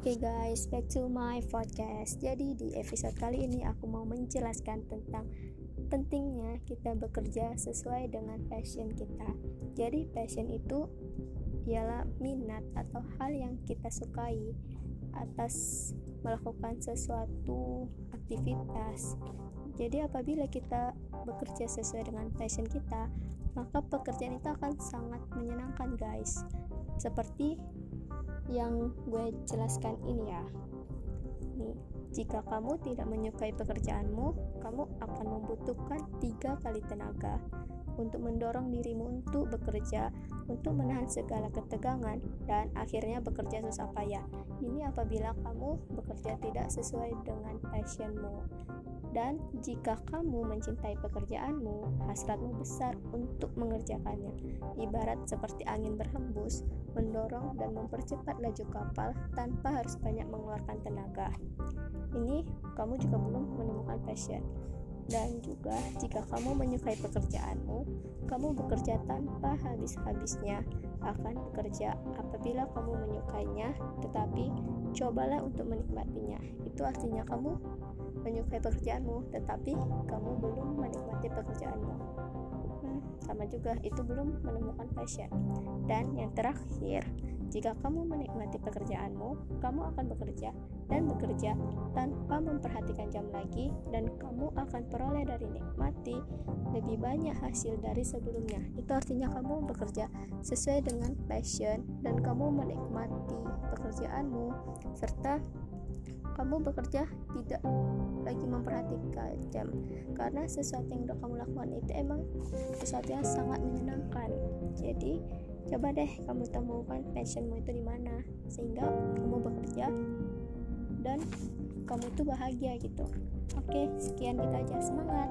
Oke okay guys, back to my podcast. Jadi di episode kali ini aku mau menjelaskan tentang pentingnya kita bekerja sesuai dengan passion kita. Jadi passion itu ialah minat atau hal yang kita sukai atas melakukan sesuatu aktivitas. Jadi apabila kita bekerja sesuai dengan passion kita, maka pekerjaan itu akan sangat menyenangkan guys. Seperti yang gue jelaskan ini ya. Nih, jika kamu tidak menyukai pekerjaanmu, kamu akan membutuhkan tiga kali tenaga untuk mendorong dirimu untuk bekerja, untuk menahan segala ketegangan, dan akhirnya bekerja susah payah. Ini apabila kamu bekerja tidak sesuai dengan passionmu. Dan jika kamu mencintai pekerjaanmu, hasratmu besar untuk mengerjakannya. Ibarat seperti angin berhembus, mendorong dan mempercepat laju kapal tanpa harus banyak mengeluarkan tenaga. Ini kamu juga belum menemukan passion. Dan juga jika kamu menyukai pekerjaanmu, kamu bekerja tanpa habis-habisnya akan bekerja apabila kamu menyukainya, tetapi cobalah untuk menikmatinya. Itu artinya kamu menyukai pekerjaanmu, tetapi kamu belum menikmati pekerjaanmu. Hmm, sama juga, itu belum menemukan passion. Dan yang terakhir, jika kamu menikmati pekerjaanmu, kamu akan bekerja dan bekerja tanpa memperhatikan jam lagi, dan kamu akan peroleh dari nikmati lebih banyak hasil dari sebelumnya. Itu artinya kamu bekerja sesuai dengan passion, dan kamu menikmati pekerjaanmu serta kamu bekerja tidak lagi memperhatikan jam karena sesuatu yang udah kamu lakukan itu emang sesuatu yang sangat menyenangkan jadi coba deh kamu temukan passionmu itu di mana sehingga kamu bekerja dan kamu tuh bahagia gitu. Oke sekian kita aja. Semangat!